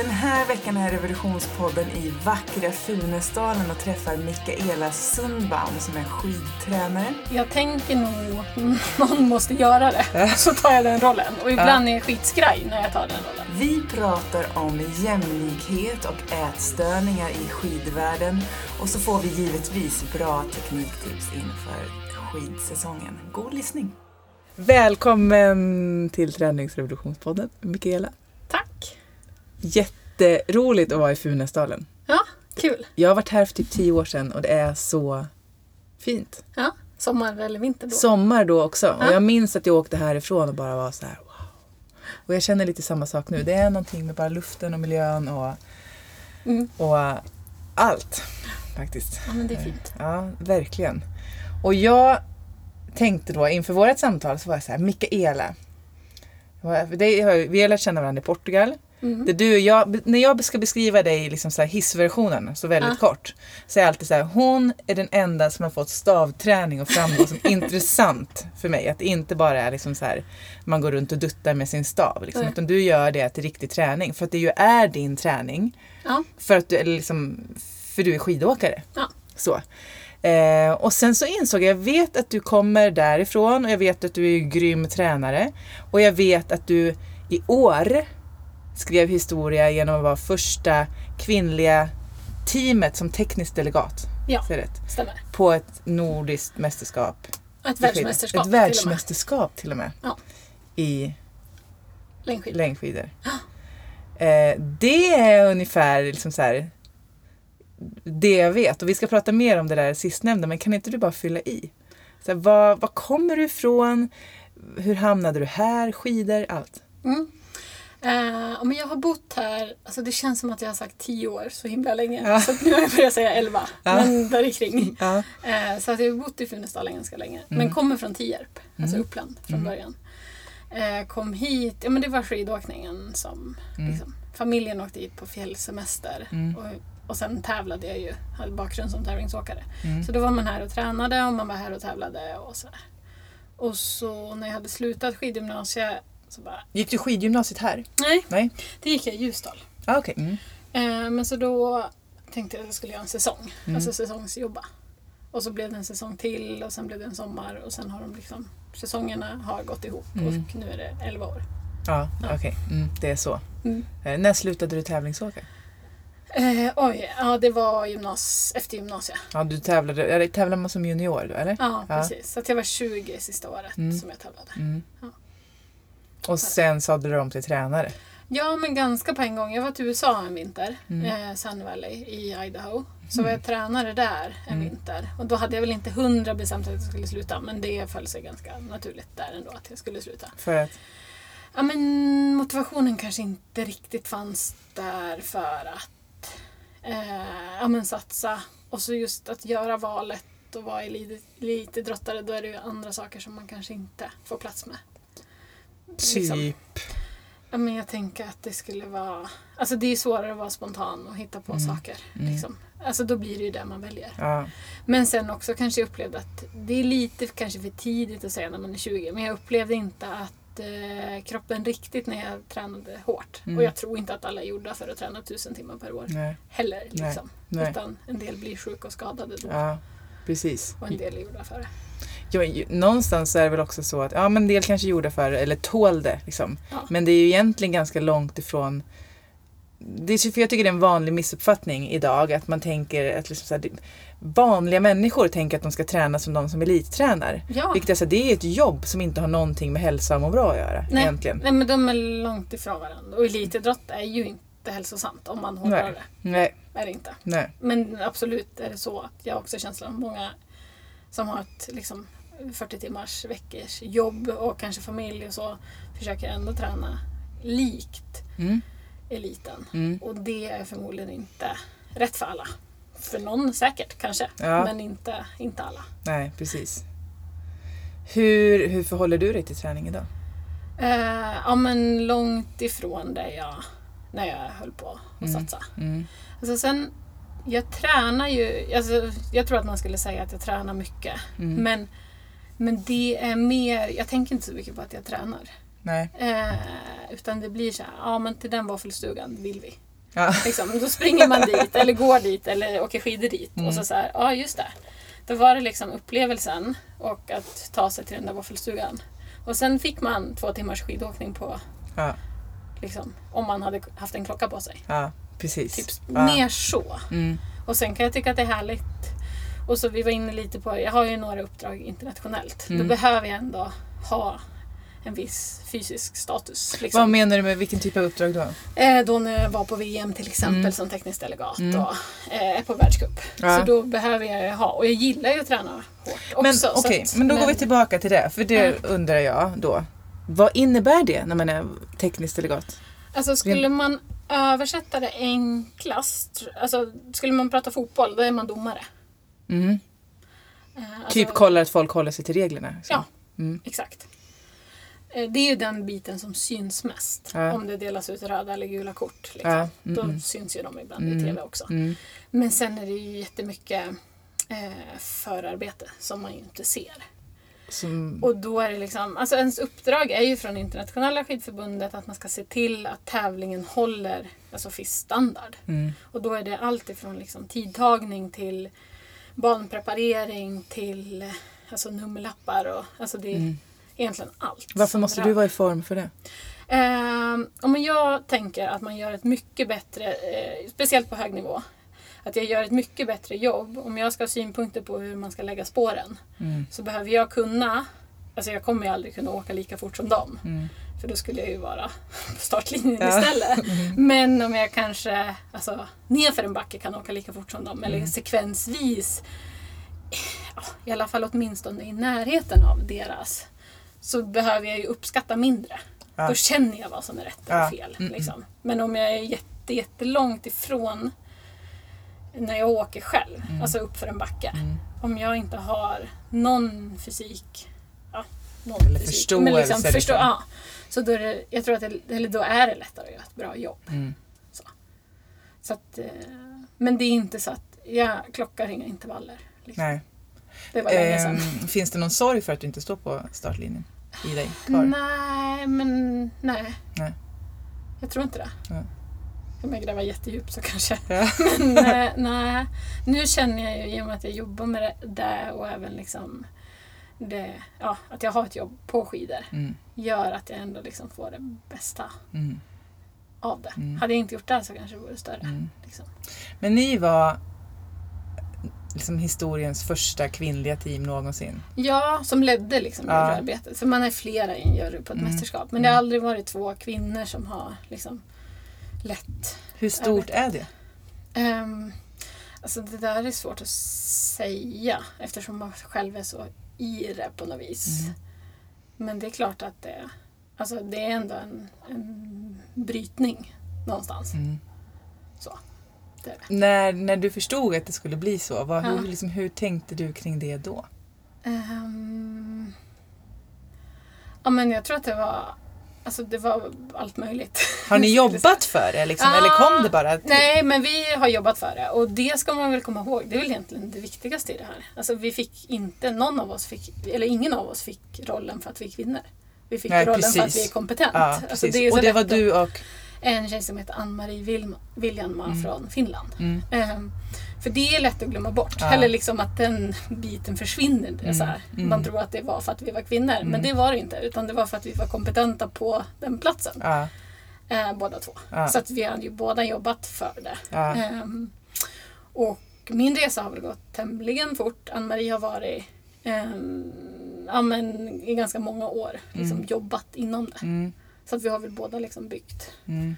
Den här veckan är Revolutionspodden i vackra Funäsdalen och träffar Mikaela Sundbaum som är skidtränare. Jag tänker nog någon måste göra det, så tar jag den rollen. Och ibland är jag skitskraj när jag tar den rollen. Vi pratar om jämlikhet och ätstörningar i skidvärlden och så får vi givetvis bra tekniktips inför skidsäsongen. God lyssning! Välkommen till Träningsrevolutionspodden, Mikaela. Tack! Jätteroligt att vara i Funäsdalen. Ja, kul. Jag har varit här för typ tio år sedan och det är så fint. Ja, sommar eller vinter då. Sommar då också. Ja. Och jag minns att jag åkte härifrån och bara var så här wow. Och jag känner lite samma sak nu. Det är någonting med bara luften och miljön och, Mm. och allt faktiskt. Ja, men det är fint. Ja, verkligen. Och jag tänkte då inför vårt samtal så var jag så här, Mikaela. Det Vi har lärt känna varandra i Portugal. Mm. Det du, jag, när jag ska beskriva dig liksom så hissversionen, så väldigt kort, så är jag alltid så här, hon är den enda som har fått stavträning och framgå som intressant för mig. Att det inte bara är liksom så här, man går runt och duttar med sin stav. Liksom, Nej. utan du gör det till riktig träning. För att det ju är din träning. Ja. För att du, eller liksom, för du är skidåkare. Ja. Så. Eh, och sen så insåg jag, jag vet att du kommer därifrån och jag vet att du är grym tränare. Och jag vet att du i år skrev historia genom att vara första kvinnliga teamet som teknisk delegat. Ja. Det rätt. Stämmer. På ett nordiskt mästerskap. Ett världsmästerskap Ett till och med. världsmästerskap till och med. Ja. I Längdskidor. längdskidor. Eh, det är ungefär liksom så här, det jag vet. Och vi ska prata mer om det där sistnämnda, men kan inte du bara fylla i? Så här, var, var kommer du ifrån? Hur hamnade du här? Skidor? Allt. Mm. Ja, men jag har bott här, alltså det känns som att jag har sagt tio år så himla länge. Ja. Så nu har jag börjat säga elva. Ja. Men där kring. Ja. Eh, så att jag har bott i Funäsdalen ganska länge. Men kommer från Tierp, alltså Uppland från början. Eh, kom hit, ja men det var skidåkningen som liksom, familjen åkte hit på fjällsemester. Och, och sen tävlade jag ju, hade bakgrund som tävlingsåkare. Så då var man här och tränade och man var här och tävlade och så. Och så när jag hade slutat skidgymnasiet så bara, Gick du skidgymnasiet här? nej, Nej? det gick jag i Ljusdal. Ah, Okej. Mm. Eh, men så då tänkte jag att jag skulle göra en säsong, Mm. alltså säsongsjobba. Och så blev det en säsong till och sen blev det en sommar och sen har de liksom, säsongerna har gått ihop Mm. och nu är det 11 år. Ja, okej. Mm, det är så. Mm. Eh, när slutade du tävlingsåka? Eh, oj, ja det var gymnas efter gymnasiet. Ja, du tävlade, tävlar man som junior då, eller? Ja, Ja. precis. Så jag var 20 sista året Mm. som jag tävlade. Mm. Ja. Och sen sadlade du om till tränare? Ja, men ganska på en gång. Jag var till USA en vinter, Mm. eh, Sun Valley i Idaho. Så var jag tränare där en vinter. Och då hade jag väl inte hundra bestämt att jag skulle sluta, men det föll sig ganska naturligt där ändå att jag skulle sluta. För att? Ja, men motivationen kanske inte riktigt fanns där för att eh, ja, men satsa. Och så just att göra valet och vara elit- elitidrottare, då är det ju andra saker som man kanske inte får plats med. Liksom. Typ. Ja, men jag tänker att det skulle vara... Alltså det är svårare att vara spontan och hitta på saker. Liksom. Alltså då blir det ju det man väljer. Ja. Men sen också kanske jag upplevde att det är lite kanske för tidigt att säga när man är 20. Men jag upplevde inte att eh, kroppen riktigt när jag tränade hårt. Mm. Och jag tror inte att alla är gjorda för att träna tusen timmar per år Nej. heller. Liksom. Nej. Utan en del blir sjuka och skadade då. Ja, precis. Och en del är gjorda för det. Ju- någonstans är det väl också så att ja, men en del kanske gjorde för eller tål det. Liksom. Ja. Men det är ju egentligen ganska långt ifrån det är, för jag tycker det är en vanlig missuppfattning idag att man tänker att liksom så här, vanliga människor tänker att de ska träna som de som elittränar. Ja. Vilket är, så här, det är ett jobb som inte har någonting med hälsa och må bra att göra Nej. egentligen. Nej men de är långt ifrån varandra. Och elitidrott är ju inte hälsosamt om man hårdrar Nej. det. Nej, Är det inte. nej. Men absolut är det så att jag har också känslan av många som har ett liksom, 40 timmars veckors jobb och kanske familj och så försöker ändå träna likt Mm. eliten. Mm. Och det är förmodligen inte rätt för alla. För någon säkert kanske, Ja. men inte, inte alla. Nej, precis. Hur, hur förhåller du dig till träning idag? Eh, ja men långt ifrån det jag, när jag höll på att Mm. satsa. Mm. Alltså sen, jag tränar ju, alltså, jag tror att man skulle säga att jag tränar mycket. Mm. Men, men det är mer, jag tänker inte så mycket på att jag tränar. Nej. Eh, utan det blir så här, ja men till den våffelstugan vill vi. Ja. Liksom. Då springer man dit, eller går dit, eller åker skidor dit. Mm. Och så så här, ja just det. Då var det liksom upplevelsen och att ta sig till den där våffelstugan. Och sen fick man två timmars skidåkning på, Ja, liksom, om man hade haft en klocka på sig. ja precis. Typ ja. mer så. Mm. Och sen kan jag tycka att det är härligt. Och så vi var inne lite på, jag har ju några uppdrag internationellt. Mm. Då behöver jag ändå ha en viss fysisk status. Vad Liksom. menar du med vilken typ av uppdrag då? Eh, då när jag var på VM till exempel Mm. som teknisk delegat Mm. och eh, är på världscup. Ja. Så då behöver jag ha, och jag gillar ju att träna hårt också. Men så okej, att- men då går vi tillbaka till det. För det Ja. undrar jag då. Vad innebär det när man är teknisk delegat? Alltså skulle man översätta det enklast, alltså skulle man prata fotboll, då är man domare. Mm. Eh, alltså- Typ kollar att folk håller sig till reglerna. Så. Ja. Mm. Exakt. Eh, Det är ju den biten som syns mest. Ja. Om det delas ut röda eller gula kort. Liksom. Ja, mm, Då mm. syns ju de ibland Mm. i TV också. Mm. Men sen är det ju jättemycket eh, förarbete som man ju inte ser. Som, Och då är det liksom, alltså ens uppdrag är ju från internationella skidförbundet att man ska se till att tävlingen håller alltså FIS-standard. mm. Och då är det allt ifrån liksom tidtagning till banpreparering till eh, alltså nummerlappar och alltså det är Mm. egentligen allt. Varför måste du vara i form för det? Om jag tänker att man gör ett mycket bättre, eh, speciellt på hög nivå, att jag gör ett mycket bättre jobb. Om jag ska ha synpunkter på hur man ska lägga spåren Mm. så behöver jag kunna, alltså jag kommer ju aldrig kunna åka lika fort som dem. Mm. För då skulle jag ju vara på startlinjen Ja. istället. Men om jag kanske alltså, nerför en backe kan åka lika fort som dem, eller Mm. sekvensvis, ja, i alla fall åtminstone i närheten av deras, så behöver jag ju uppskatta mindre. Ja. Då känner jag vad som är rätt och fel. Mm, Liksom. Men om jag är jätte, jättelångt ifrån när jag åker själv, Mm. alltså upp för en backe. Mm. Om jag inte har någon fysik, någon Eller fysik, förståelse, men liksom, förstå, liksom. ja, så då är, det, jag tror att det, eller då är det lättare att göra ett bra jobb. Mm. Så att, eh, men det är inte så att jag klockar inga intervaller. Liksom. Nej. Det var länge sedan. Ehm, finns det någon sorg för att du inte står på startlinjen i dig kvar? Nej, men nej. Nej. Jag tror inte det. Ja. Om jag gräver jättedjupt så kanske. Ja. Men nej, nej. Nu känner jag ju i och med att jag jobbar med det där och även liksom det, ja, att jag har ett jobb på skidor Mm. gör att jag ändå liksom får det bästa Mm. av det. Mm. Hade jag inte gjort det så kanske det vore större. Mm. Liksom. Men ni var liksom historiens första kvinnliga team någonsin. Ja, som ledde liksom Ja. juryarbetet. För man är flera i en jury på ett Mm. mästerskap. Men det har Mm. aldrig varit två kvinnor som har liksom lett. Hur stort är det? Um, alltså det där är svårt att säga eftersom man själv är så i det på något vis. Mm. Men det är klart att det, alltså det är ändå en, en brytning någonstans. Mm. Så. Det det. När, när du förstod att det skulle bli så, vad, Ja. hur, liksom, hur tänkte du kring det då? Ehm, ja men jag tror att det var, alltså det var allt möjligt. Har ni jobbat för det liksom, Ah, eller kom det bara? till- Nej, men vi har jobbat för det och det ska man väl komma ihåg. Det är väl egentligen det viktigaste i det här. Alltså vi fick inte, någon av oss fick, eller ingen av oss fick rollen för att vi är kvinnor. Vi fick Nej, rollen för att precis. vi är kompetent. Ja, Alltså, precis. är och det var du och... En tjej som heter Ann-Marie Viljanma Mm. från Finland. Mm. Ehm, för det är lätt att glömma bort. Ja. Eller liksom att den biten försvinner. Är så här. Mm. Man tror att det var för att vi var kvinnor. Mm. Men det var det inte. Utan det var för att vi var kompetenta på den platsen. Ja, Eh, båda två. Ja. Så att vi hade ju båda jobbat för det. Ehm, och min resa har väl gått tämligen fort. Ann-Marie har varit ehm, ja, men, i ganska många år liksom, Mm. jobbat inom det. mm, Så att vi har väl båda liksom byggt mm.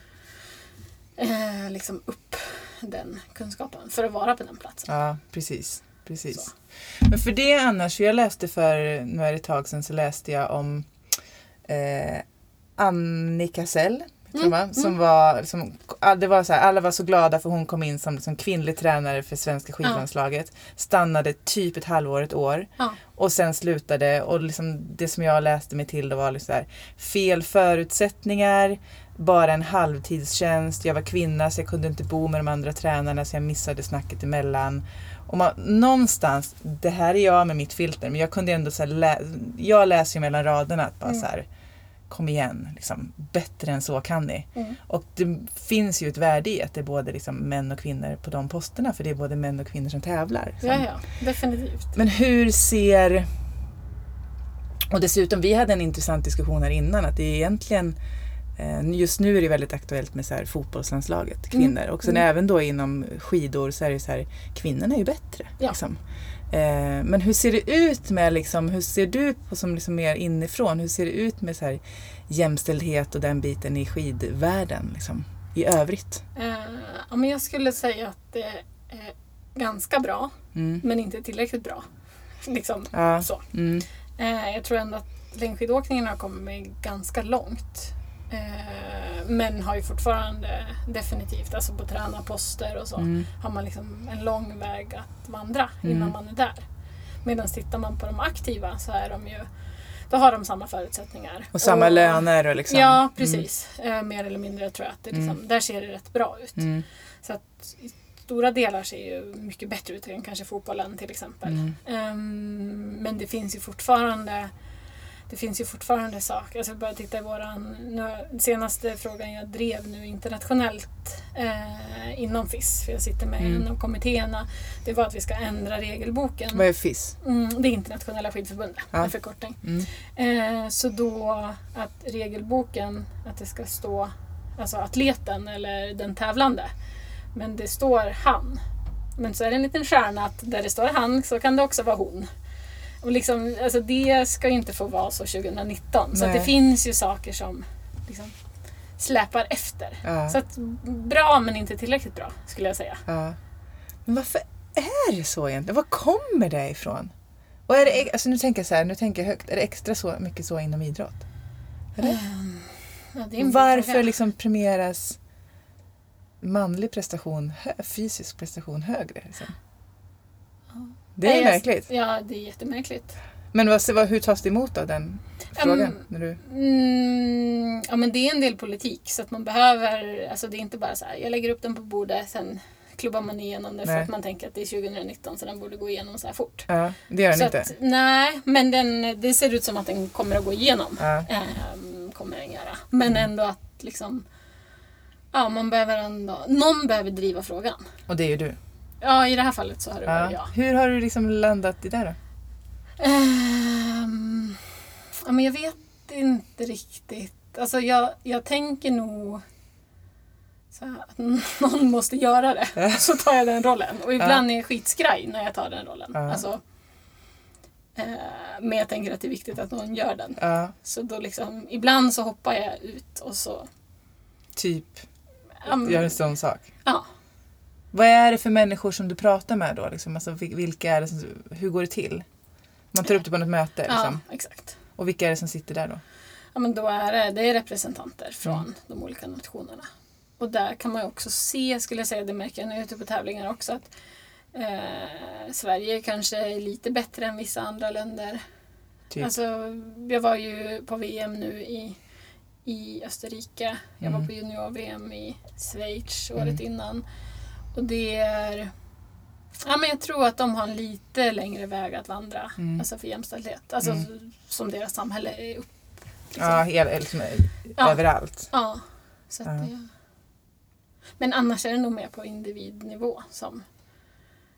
eh, liksom upp den kunskapen för att vara på den platsen. ja precis. precis. Så. Men för det annars, jag läste för, nu är det ett tag sedan, så läste jag om eh, Annika Sell. Mm, Mm, som var, som, all- det var så här, alla var så glada för hon kom in som, som kvinnlig tränare för svenska skidlandslaget. Stannade typ ett halvår, ett år. Och sen slutade och liksom det som jag läste mig till då var liksom så här, fel förutsättningar, bara en halvtidstjänst, jag var kvinna så jag kunde inte bo med de andra tränarna så jag missade snacket emellan. Och man, någonstans, det här är jag med mitt filter, men jag kunde ändå så lä, jag läser ju mellan raderna att bara Mm. så här, kom igen, liksom, bättre än så kan ni. Mm. Och det finns ju ett värde i att det är både liksom män och kvinnor på de posterna, för det är både män och kvinnor som tävlar. liksom. Ja, ja, definitivt. Men hur ser... Och dessutom, vi hade en intressant diskussion här innan att det är egentligen eh, Just nu är det väldigt aktuellt med så här fotbollslandslaget, kvinnor. Och sen Mm. även då inom skidor så är det så här, kvinnorna är ju bättre. Ja. Liksom. Eh, Men hur ser det ut med, liksom, hur ser du på som liksom mer inifrån, hur ser det ut med så här jämställdhet och den biten i skidvärlden liksom, i övrigt? Eh, ja, men jag skulle säga att det är ganska bra, Mm. men inte tillräckligt bra. Liksom Ja. så. Mm. Eh, jag tror ändå att längdskidåkningen har kommit ganska långt. Eh, men har ju fortfarande definitivt, alltså på tränarposter och så, Mm. har man liksom en lång väg att vandra Mm. innan man är där. Medan tittar man på de aktiva så är de ju, då har de samma förutsättningar. Och samma löner och liksom. Ja, precis. Eh, mer eller mindre tror jag att det liksom, där ser det rätt bra ut. Mm. Så att i stora delar ser ju mycket bättre ut än kanske fotbollen till exempel. Mm. Ehm, men det finns ju fortfarande det finns ju fortfarande saker. Alltså bara titta i våran nu, senaste frågan jag drev nu internationellt eh, inom FIS, för jag sitter med Mm. en av kommittéerna, det var att vi ska ändra regelboken. Vad är FIS? Mm, det är internationella skidförbundet, Ja. en förkortning. Mm. Eh, så då att regelboken, att det ska stå alltså atleten eller den tävlande. Men det står han. Men så är det en liten stjärna att där det står han så kan det också vara hon. Och liksom, alltså det ska ju inte få vara så 2019. Så att det Nej. finns ju saker som liksom släpar efter. Ja. Så att bra men inte tillräckligt bra skulle jag säga. Ja. Men varför är det så egentligen? Var kommer det ifrån? Och är det, alltså nu tänker jag så här, nu tänker jag högt. Är det extra så mycket så inom idrott? Eller? Ehm, ja, Varför liksom premieras manlig prestation, hö- fysisk prestation högre? Liksom? Det är Nej, märkligt. Ja, det är jättemärkligt. Men vad, vad, hur tas det emot då, den frågan? Mm. När du, Mm, ja men det är en del politik så att man behöver, alltså det är inte bara så här, jag lägger upp den på bordet sen klubbar man igenom det för Nej. att man tänker att det är 2019 så den borde gå igenom så här fort. ja, det gör den så inte. Att, nej, men den, det ser ut som att den kommer att gå igenom. Ja. Ehm, kommer den göra. Men Mm. ändå att liksom, ja man behöver ändå, någon behöver driva frågan. Och det är ju du. Ja, i det här fallet så har det Ja. varit jag. Hur har du liksom landat i det då? Ehm, ja, men jag vet inte riktigt. Alltså jag, jag tänker nog här, att någon måste göra det. Ja. Så tar jag den rollen. Och ibland är jag skitskraj när jag tar den rollen. Ja. Alltså, eh, men jag tänker att det är viktigt att någon gör den. Ja, Så då liksom, ibland så hoppar jag ut och så... typ, ja, men- gör en sån sak. ja. Vad är det för människor som du pratar med då? Liksom? Alltså, vil- vilka är det som, hur går det till? Man tar upp det på något möte. Liksom. ja, exakt. Och vilka är det som sitter där då? Ja, men då är det, det är representanter från Mm. de olika nationerna. Och där kan man också se, skulle jag säga, det märker jag är ute på tävlingar också, att eh, Sverige kanske är lite bättre än vissa andra länder. Typ. Alltså, jag var ju på VM nu i, i Österrike. Jag Mm. var på junior-VM i Schweiz året Mm. innan. Och det är... Ja, men jag tror att de har en lite längre väg att vandra Mm. alltså för jämställdhet. Alltså Mm. som deras samhälle är upp. liksom. ja, hela, liksom, Ja. överallt. Ja. Så Ja. det... Men annars är det nog mer på individnivå som...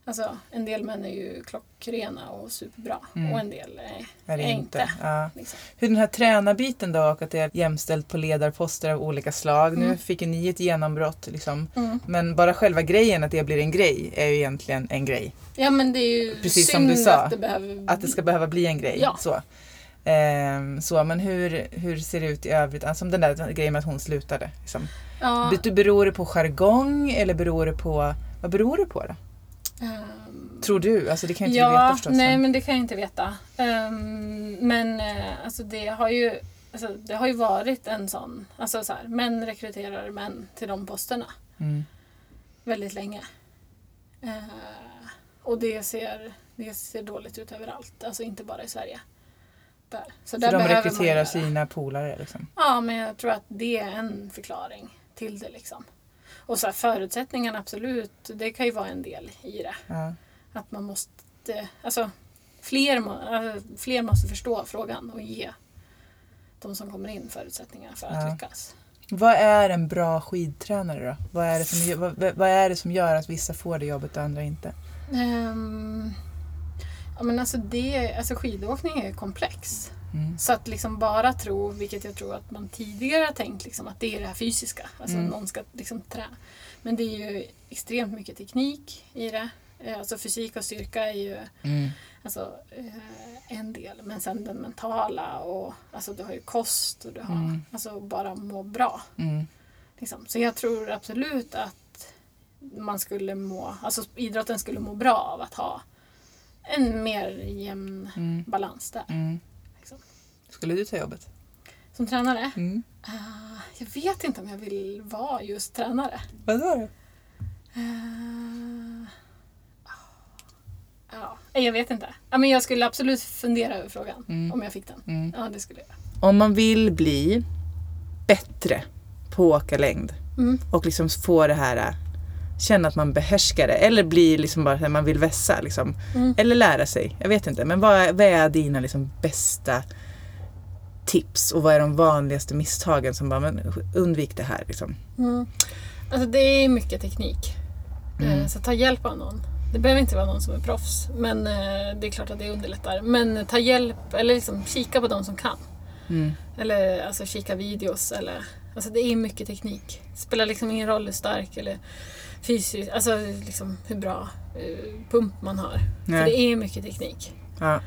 Alltså, en del män är ju klockrena och superbra Mm. och en del är, Är inte? inte. Ja. Liksom. Hur den här tränarbiten då och att det är jämställt på ledarposter av olika slag. Nu Mm. fick ju ni ett genombrott liksom. Mm. Men bara själva grejen att det blir en grej är ju egentligen en grej. Ja men det är ju Precis som synd du sa, att det behöver... Att det ska behöva bli en grej. Ja. Så. Ehm, så, men hur, hur ser det ut i övrigt? Alltså, som den där grejen med att hon slutade. Liksom. ja, Be- Beror det på jargong eller beror det på... Vad beror det på då? Ehm, Tror du? Alltså det kan inte ja, du veta förstås. nej men- det kan jag inte veta. Ehm, men eh, alltså det har ju alltså, det har ju varit en sån, alltså så här, män rekryterar män till de posterna Mm. väldigt länge. Eh, och det ser, det ser dåligt ut överallt, alltså inte bara i Sverige. Där. Så där de rekryterar sina polare liksom. Ja, men jag tror att det är en förklaring till det. liksom. Och så här, förutsättningarna, absolut, det kan ju vara en del i det. Ja. Att man måste, alltså fler, alltså, fler måste förstå frågan och ge de som kommer in förutsättningar för att Ja. lyckas. Vad är en bra skidtränare då? Vad är, det som, vad, vad är det som gör att vissa får det jobbet och andra inte? Ehm, ja, men alltså, det, alltså skidåkning är komplex. Mm. Så att liksom bara tro, vilket jag tror att man tidigare har tänkt, liksom, att det är det här fysiska. Alltså Mm. någon ska liksom trä. Men det är ju extremt mycket teknik i det. Eh, Alltså fysik och styrka är ju Mm. alltså, eh, en del. Men sen den mentala och alltså du har ju kost och du har Mm. alltså bara må bra. Mm. Liksom. Så jag tror absolut att man skulle må, alltså idrotten skulle må bra av att ha en mer jämn Mm. balans där. Liksom. Skulle du ta jobbet? Som tränare? Mm. Ah, jag vet inte om jag vill vara just tränare. Vadå då? Uh, ja, jag vet inte. Men jag skulle absolut fundera över frågan Mm. om jag fick den. Mm. Ja, det skulle jag. Om man vill bli bättre på att åka längd Mm. och liksom få det här äh, känna att man behärskar det eller bli liksom bara att man vill vässa liksom. Mm. Eller lära sig. Jag vet inte. Men vad är, vad är dina liksom bästa tips och vad är de vanligaste misstagen som bara, men undvik det här liksom. Mm. Alltså det är mycket teknik. Mm. Eh, Så ta hjälp av någon. Det behöver inte vara någon som är proffs. Men eh, det är klart att det underlättar. Men ta hjälp, eller liksom kika på de som kan. Mm. Eller alltså kika videos. Eller, alltså det är mycket teknik. Det spelar liksom ingen roll hur stark eller fysisk, alltså liksom hur bra eh, pump man har. För Nej. det är mycket teknik. Ja.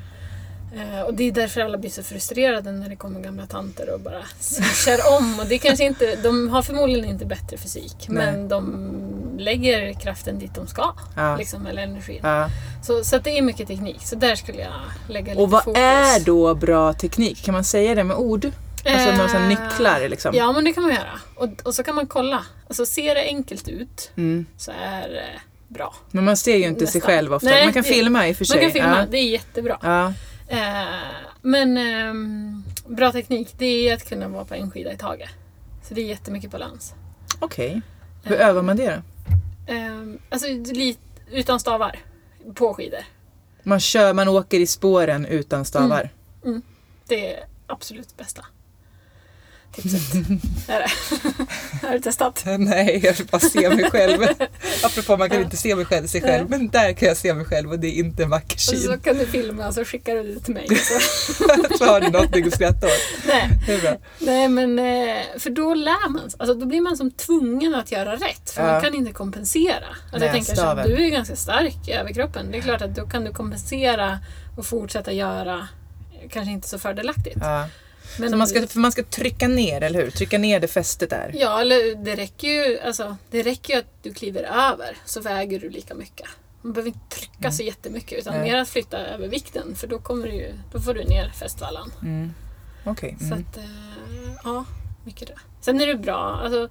Eh, och det är därför alla blir så frustrerade när det kommer gamla tanter och bara swishar om. Och det kanske inte, de har förmodligen inte bättre fysik. Nej. Men de lägger kraften dit de ska. Ja. Liksom, eller energin. Ja. Så, så det är mycket teknik. Så där skulle jag lägga lite Och vad fokus. är då bra teknik? Kan man säga det med ord? Alltså några sådana Eh, nycklar liksom? Ja, men det kan man göra. Och, och så kan man kolla. Alltså ser det enkelt ut Mm. så är det bra. Men man ser ju inte sig Nästan. själv ofta. Nej, man kan det- filma i och för sig. Man kan filma, Ja. det är jättebra. Ja. Eh, men ehm, bra teknik, det är att kunna vara på en skida i taget. Så det är jättemycket balans. Okej. Hur Eh, övar man det då? ehm, alltså utan stavar på skidor. Man, kör, man åker i spåren utan stavar. Det är absolut bästa tipset. är det. Har du testat? Nej, jag vill bara se mig själv. Apropå man kan inte se mig själv, sig själv. Men där kan jag se mig själv och det är inte en vacker Och så syn. kan du filma och så skickar du det till mig. Så. Så har du någonting att skratta åt. Nej, Det är bra. nej, men eh, för då lär man sig. Alltså, då blir man som tvungen att göra rätt. För Ja. man kan inte kompensera. Alltså, Nej, jag tänker så staven. du är ganska stark i överkroppen. Det är klart att då kan du kompensera och fortsätta göra kanske inte så fördelaktigt. Ja. Men Så man ska, för man ska trycka ner, eller hur? Trycka ner det fästet där. Ja, eller det räcker ju alltså, det räcker ju att du kliver över så väger du lika mycket. Man behöver inte trycka så jättemycket utan mer att flytta över vikten för då, kommer du ju, då får du ner fästvallan. Mm. Okej. Så Mm. att, eh, ja, mycket det. Sen är det bra, alltså,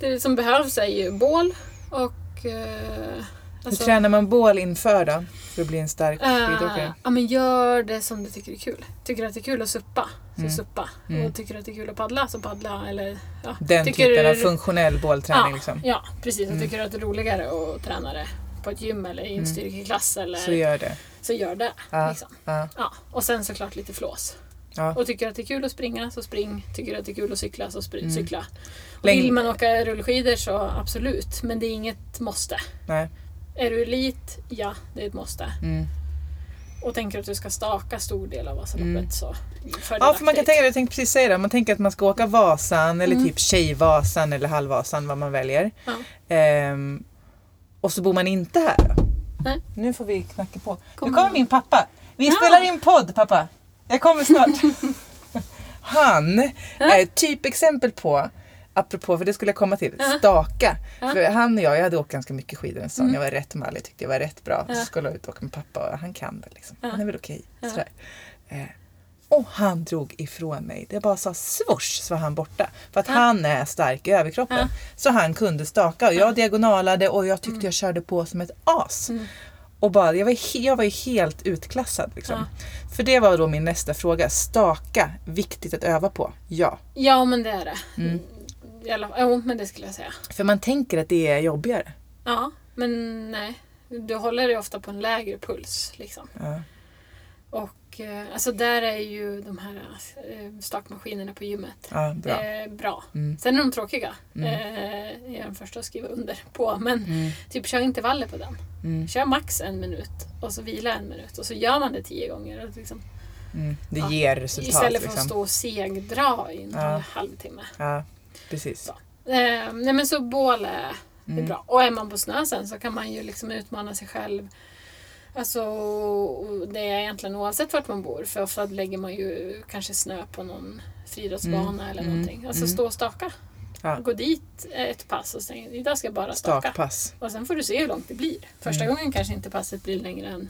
det som behövs är ju bål och eh, Hur alltså, tränar man bål inför då? För att bli en stark skidåkare? eh, ja, men gör det som du tycker är kul. Tycker du att det är kul att suppa, så Mm. suppa. Mm. Och tycker du att det är kul att paddla, så paddla. Eller, ja, Den tycker typen av du- funktionell bålträning ja, liksom. Ja, precis. Mm. Tycker att det är roligare att träna det på ett gym eller i en Mm. styrkeklass. Eller, Så gör det. så gör det. Ja. Liksom. Ja. Ja. Och sen såklart lite flås. Ja. Och tycker du att det är kul att springa så spring. Tycker du att det är kul att cykla så spring, Mm. cykla. Och Vill man åka rullskidor så absolut. Men det är inget måste. Nej. Är du elit? Ja, det är ett måste. Mm. Och tänker att du ska staka stor del av Vasaloppet Mm. så Ja, för man kan tänka, jag tänkte precis säga det, man tänker att man ska åka Vasan eller Mm. typ Tjejvasan eller Halvvasan, vad man väljer. Ja. Ehm, och så bor man inte här. Nej. Nu får vi knacka på. Kommer nu kommer min pappa. Vi Ja. spelar in podd pappa. Jag kommer snart. Han är ett typexempel på, apropå, för det skulle jag komma till, Ja. staka. Ja. För han och jag, jag hade åkt ganska mycket skidor en säsong. Mm. Jag var rätt mallig, tyckte jag var rätt bra. Ja. Så skulle jag ut och åka med pappa och han kan väl liksom. Ja. Han är väl okej. Ja. Sådär. Eh, och han drog ifrån mig. Det bara sa swoosh så var han borta. För att Ja. han är stark i överkroppen. Ja. Så han kunde staka och jag diagonalade och jag tyckte jag körde på som ett as. Mm. Och bara, jag, var, jag var ju helt utklassad. Liksom. För det var då min nästa fråga. Staka, viktigt att öva på? Ja. Ja, men det är det. Mm. Alla, jo, men det skulle jag säga. För man tänker att det är jobbigare. Ja, men nej. Du håller dig ofta på en lägre puls. Liksom. Ja. Och eh, alltså där är ju de här eh, stakmaskinerna på gymmet Ja, bra. eh, bra. Mm. Sen är de tråkiga. Mm. Eh, jag är den första att skriva under på. Men Mm. typ kör intervaller på den. Mm. Kör max en minut och så vila en minut och så gör man det tio gånger. Och liksom, Mm. Det Ja. ger resultat. istället för att liksom. stå och segdra i en Ja. halvtimme. Ja, precis. Så. Eh, nej men så bål är, är Mm. bra. Och är man på snö sen så kan man ju liksom utmana sig själv. Alltså, det är egentligen oavsett vart man bor. För ofta lägger man ju kanske snö på någon friidrottsbana Mm. eller Mm. någonting. Alltså Mm. stå och staka. Ja. Gå dit ett pass och säga idag ska jag bara staka. Stakpass. Och sen får du se hur långt det blir. Första Mm. gången kanske inte passet blir längre än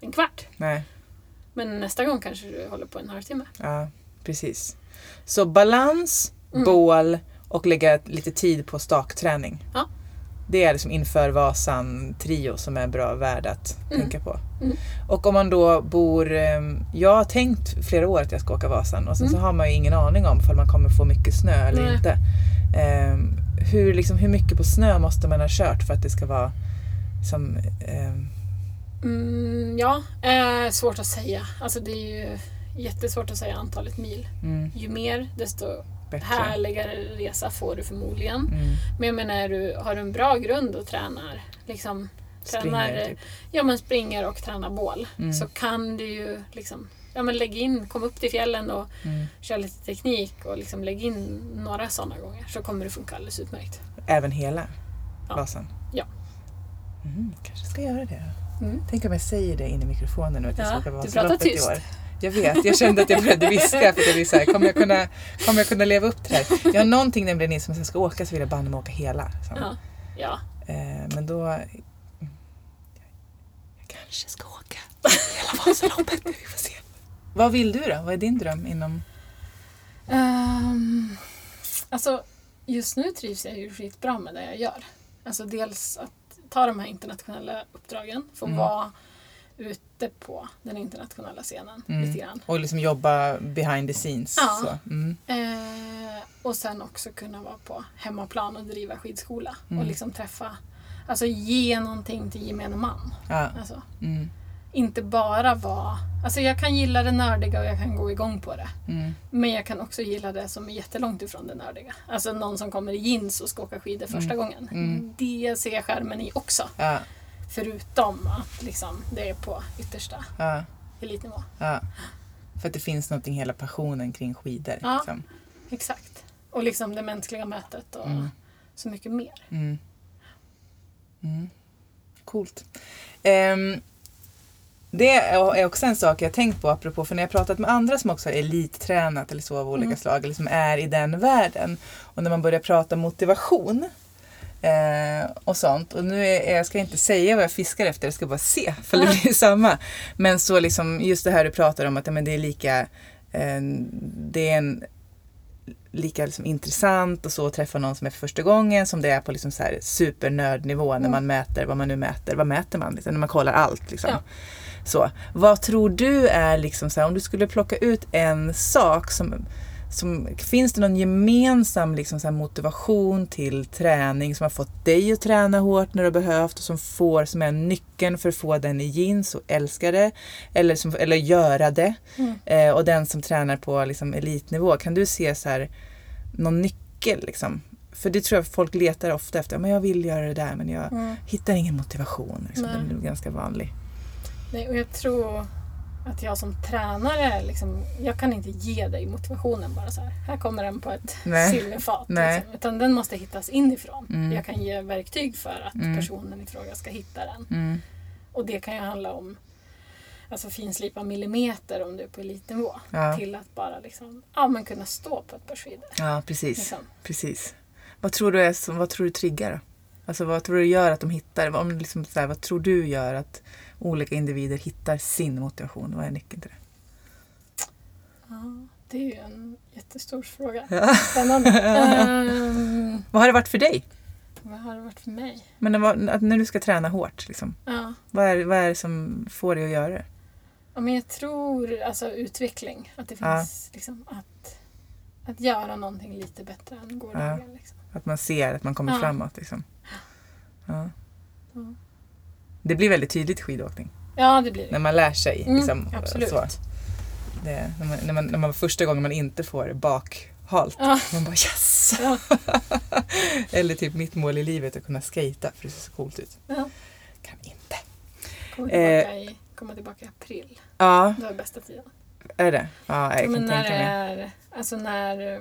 en kvart. Nej, Men nästa gång kanske du håller på en halvtimme. ja, precis. Så balans, Mm. bål och lägga lite tid på stakträning. Ja. Det är liksom inför Vasan-trio som är bra värd att Mm. tänka på. Mm. Och om man då bor... ehm, Jag har tänkt flera år att jag ska åka Vasan och sen så Mm. har man ju ingen aning om ifall man kommer få mycket snö eller Nej. inte. Ehm, hur, liksom, hur mycket på snö måste man ha kört för att det ska vara som... ehm, Mm, ja, eh, svårt att säga. Alltså det är ju jättesvårt att säga antalet mil. mm, Ju mer desto bättre. härligare resa får du förmodligen. Mm, Men jag menar, du, har du en bra grund och tränar, liksom, tränar springer, typ. ja, men springer och tränar bål Mm. så kan du ju liksom, ja, men lägg in, kom upp till fjällen och Mm. kör lite teknik och liksom lägg in några sådana gånger så kommer det funka alldeles utmärkt. Även hela Ja. Vasan? Ja. Mm, kanske ska göra det. Mm. Tänk om jag säger det in i mikrofonen nu att jag Ja, ska åka du Vasaloppet pratar i tyst. Jag vet, jag kände att jag började viska för att jag så här, kommer jag kunna, kommer jag kunna leva upp till det här? Jag har någonting nämligen i som jag ska åka så vill jag banne mig åka hela. Ja. ja. Eh, men då... Jag kanske ska åka hela Vasaloppet. Vi får se. Vad vill du då? Vad är din dröm inom... Ehm, alltså, just nu trivs jag ju skitbra med det jag gör. Alltså dels att ta de här internationella uppdragen, få Mm. vara ute på den internationella scenen Mm. lite grann. Och liksom jobba behind the scenes. Ja. Mm. Eh, och sen också kunna vara på hemmaplan och driva skidskola Mm. och liksom träffa, alltså ge någonting till gemene man. Ja. Alltså, Mm. inte bara vara, alltså jag kan gilla det nördiga och jag kan gå igång på det. Mm. Men jag kan också gilla det som är jättelångt ifrån det nördiga. Alltså någon som kommer i jeans och ska åka skidor första gången. Mm. Det ser jag skärmen i också. Ja. Förutom att liksom, det är på yttersta Ja. elitnivå. Ja. För att det finns någonting, hela passionen kring skidor. Ja. Liksom. Exakt. Och liksom det mänskliga mötet och Mm. så mycket mer. Mm. Mm. Coolt. Ehm, det är också en sak jag tänkt på apropå, för när jag pratat med andra som också har elittränat eller så av olika Mm. slag, eller som är i den världen. Och när man börjar prata motivation eh, och sånt. Och nu är, jag ska inte säga vad jag fiskar efter, jag ska bara se för det blir samma. Men så liksom just det här du pratar om att ja, men det är lika, eh, det är en lika liksom intressant och så att träffa någon som är för första gången som det är på liksom så här supernördnivå när Mm. man mäter vad man nu mäter. Vad mäter man? Liksom, när man kollar allt. Liksom. Ja. Så, vad tror du är liksom så här, om du skulle plocka ut en sak som, som finns det någon gemensam liksom så motivation till träning som har fått dig att träna hårt när du har behövt och som får som är nyckeln för att få den i jeans och älska det eller, som, eller göra det Mm. eh, och den som tränar på liksom elitnivå. Kan du se så här någon nyckel liksom? För det tror jag folk letar ofta efter. Men jag vill göra det där men jag Mm. hittar ingen motivation. Liksom. Den är ganska vanlig. Nej, och jag tror att jag som tränare, liksom, jag kan inte ge dig motivationen bara så här. Här kommer den på ett Nej. silverfat. Nej. Liksom, utan den måste hittas inifrån. Mm. Jag kan ge verktyg för att Mm. personen i fråga ska hitta den. Mm. Och det kan ju handla om alltså finslipa millimeter om du är på elitnivå. Ja. Till att bara liksom, ja, men kunna stå på ett par skidor. ja, precis. Liksom. precis. Vad tror du, är vad tror du triggar? Alltså vad tror du gör att de hittar? Om liksom så här, vad tror du gör att olika individer hittar sin motivation? Vad är nyckeln till det? Ja, det är ju en jättestor fråga. Ja. Spännande. Ehm, Vad har det varit för dig? vad har det varit för mig? Men när, att när du ska träna hårt, liksom, Ja. vad, är, vad är det som får dig att göra det? Ja, men jag tror alltså utveckling. Att det Ja. finns liksom att, att göra någonting lite bättre än gårdagen. Liksom. Att man ser att man kommer Ja. framåt. Liksom. Ja. Det blir väldigt tydligt i skidåkning. Ja, det blir När det. man lär sig. Mm, Liksom, absolut. Så. Det, när, man, när, man, när man första gången man inte får bakhalt. Ja. Man bara yes! Ja. Eller typ mitt mål i livet att kunna skata för det ser så coolt ut. Ja. Kan inte. Komma Eh. tillbaka, i, komma tillbaka i april. Ja, Det var bästa tiden. är det? Ja, jag Men kan när tänka det mig. är, alltså när eh,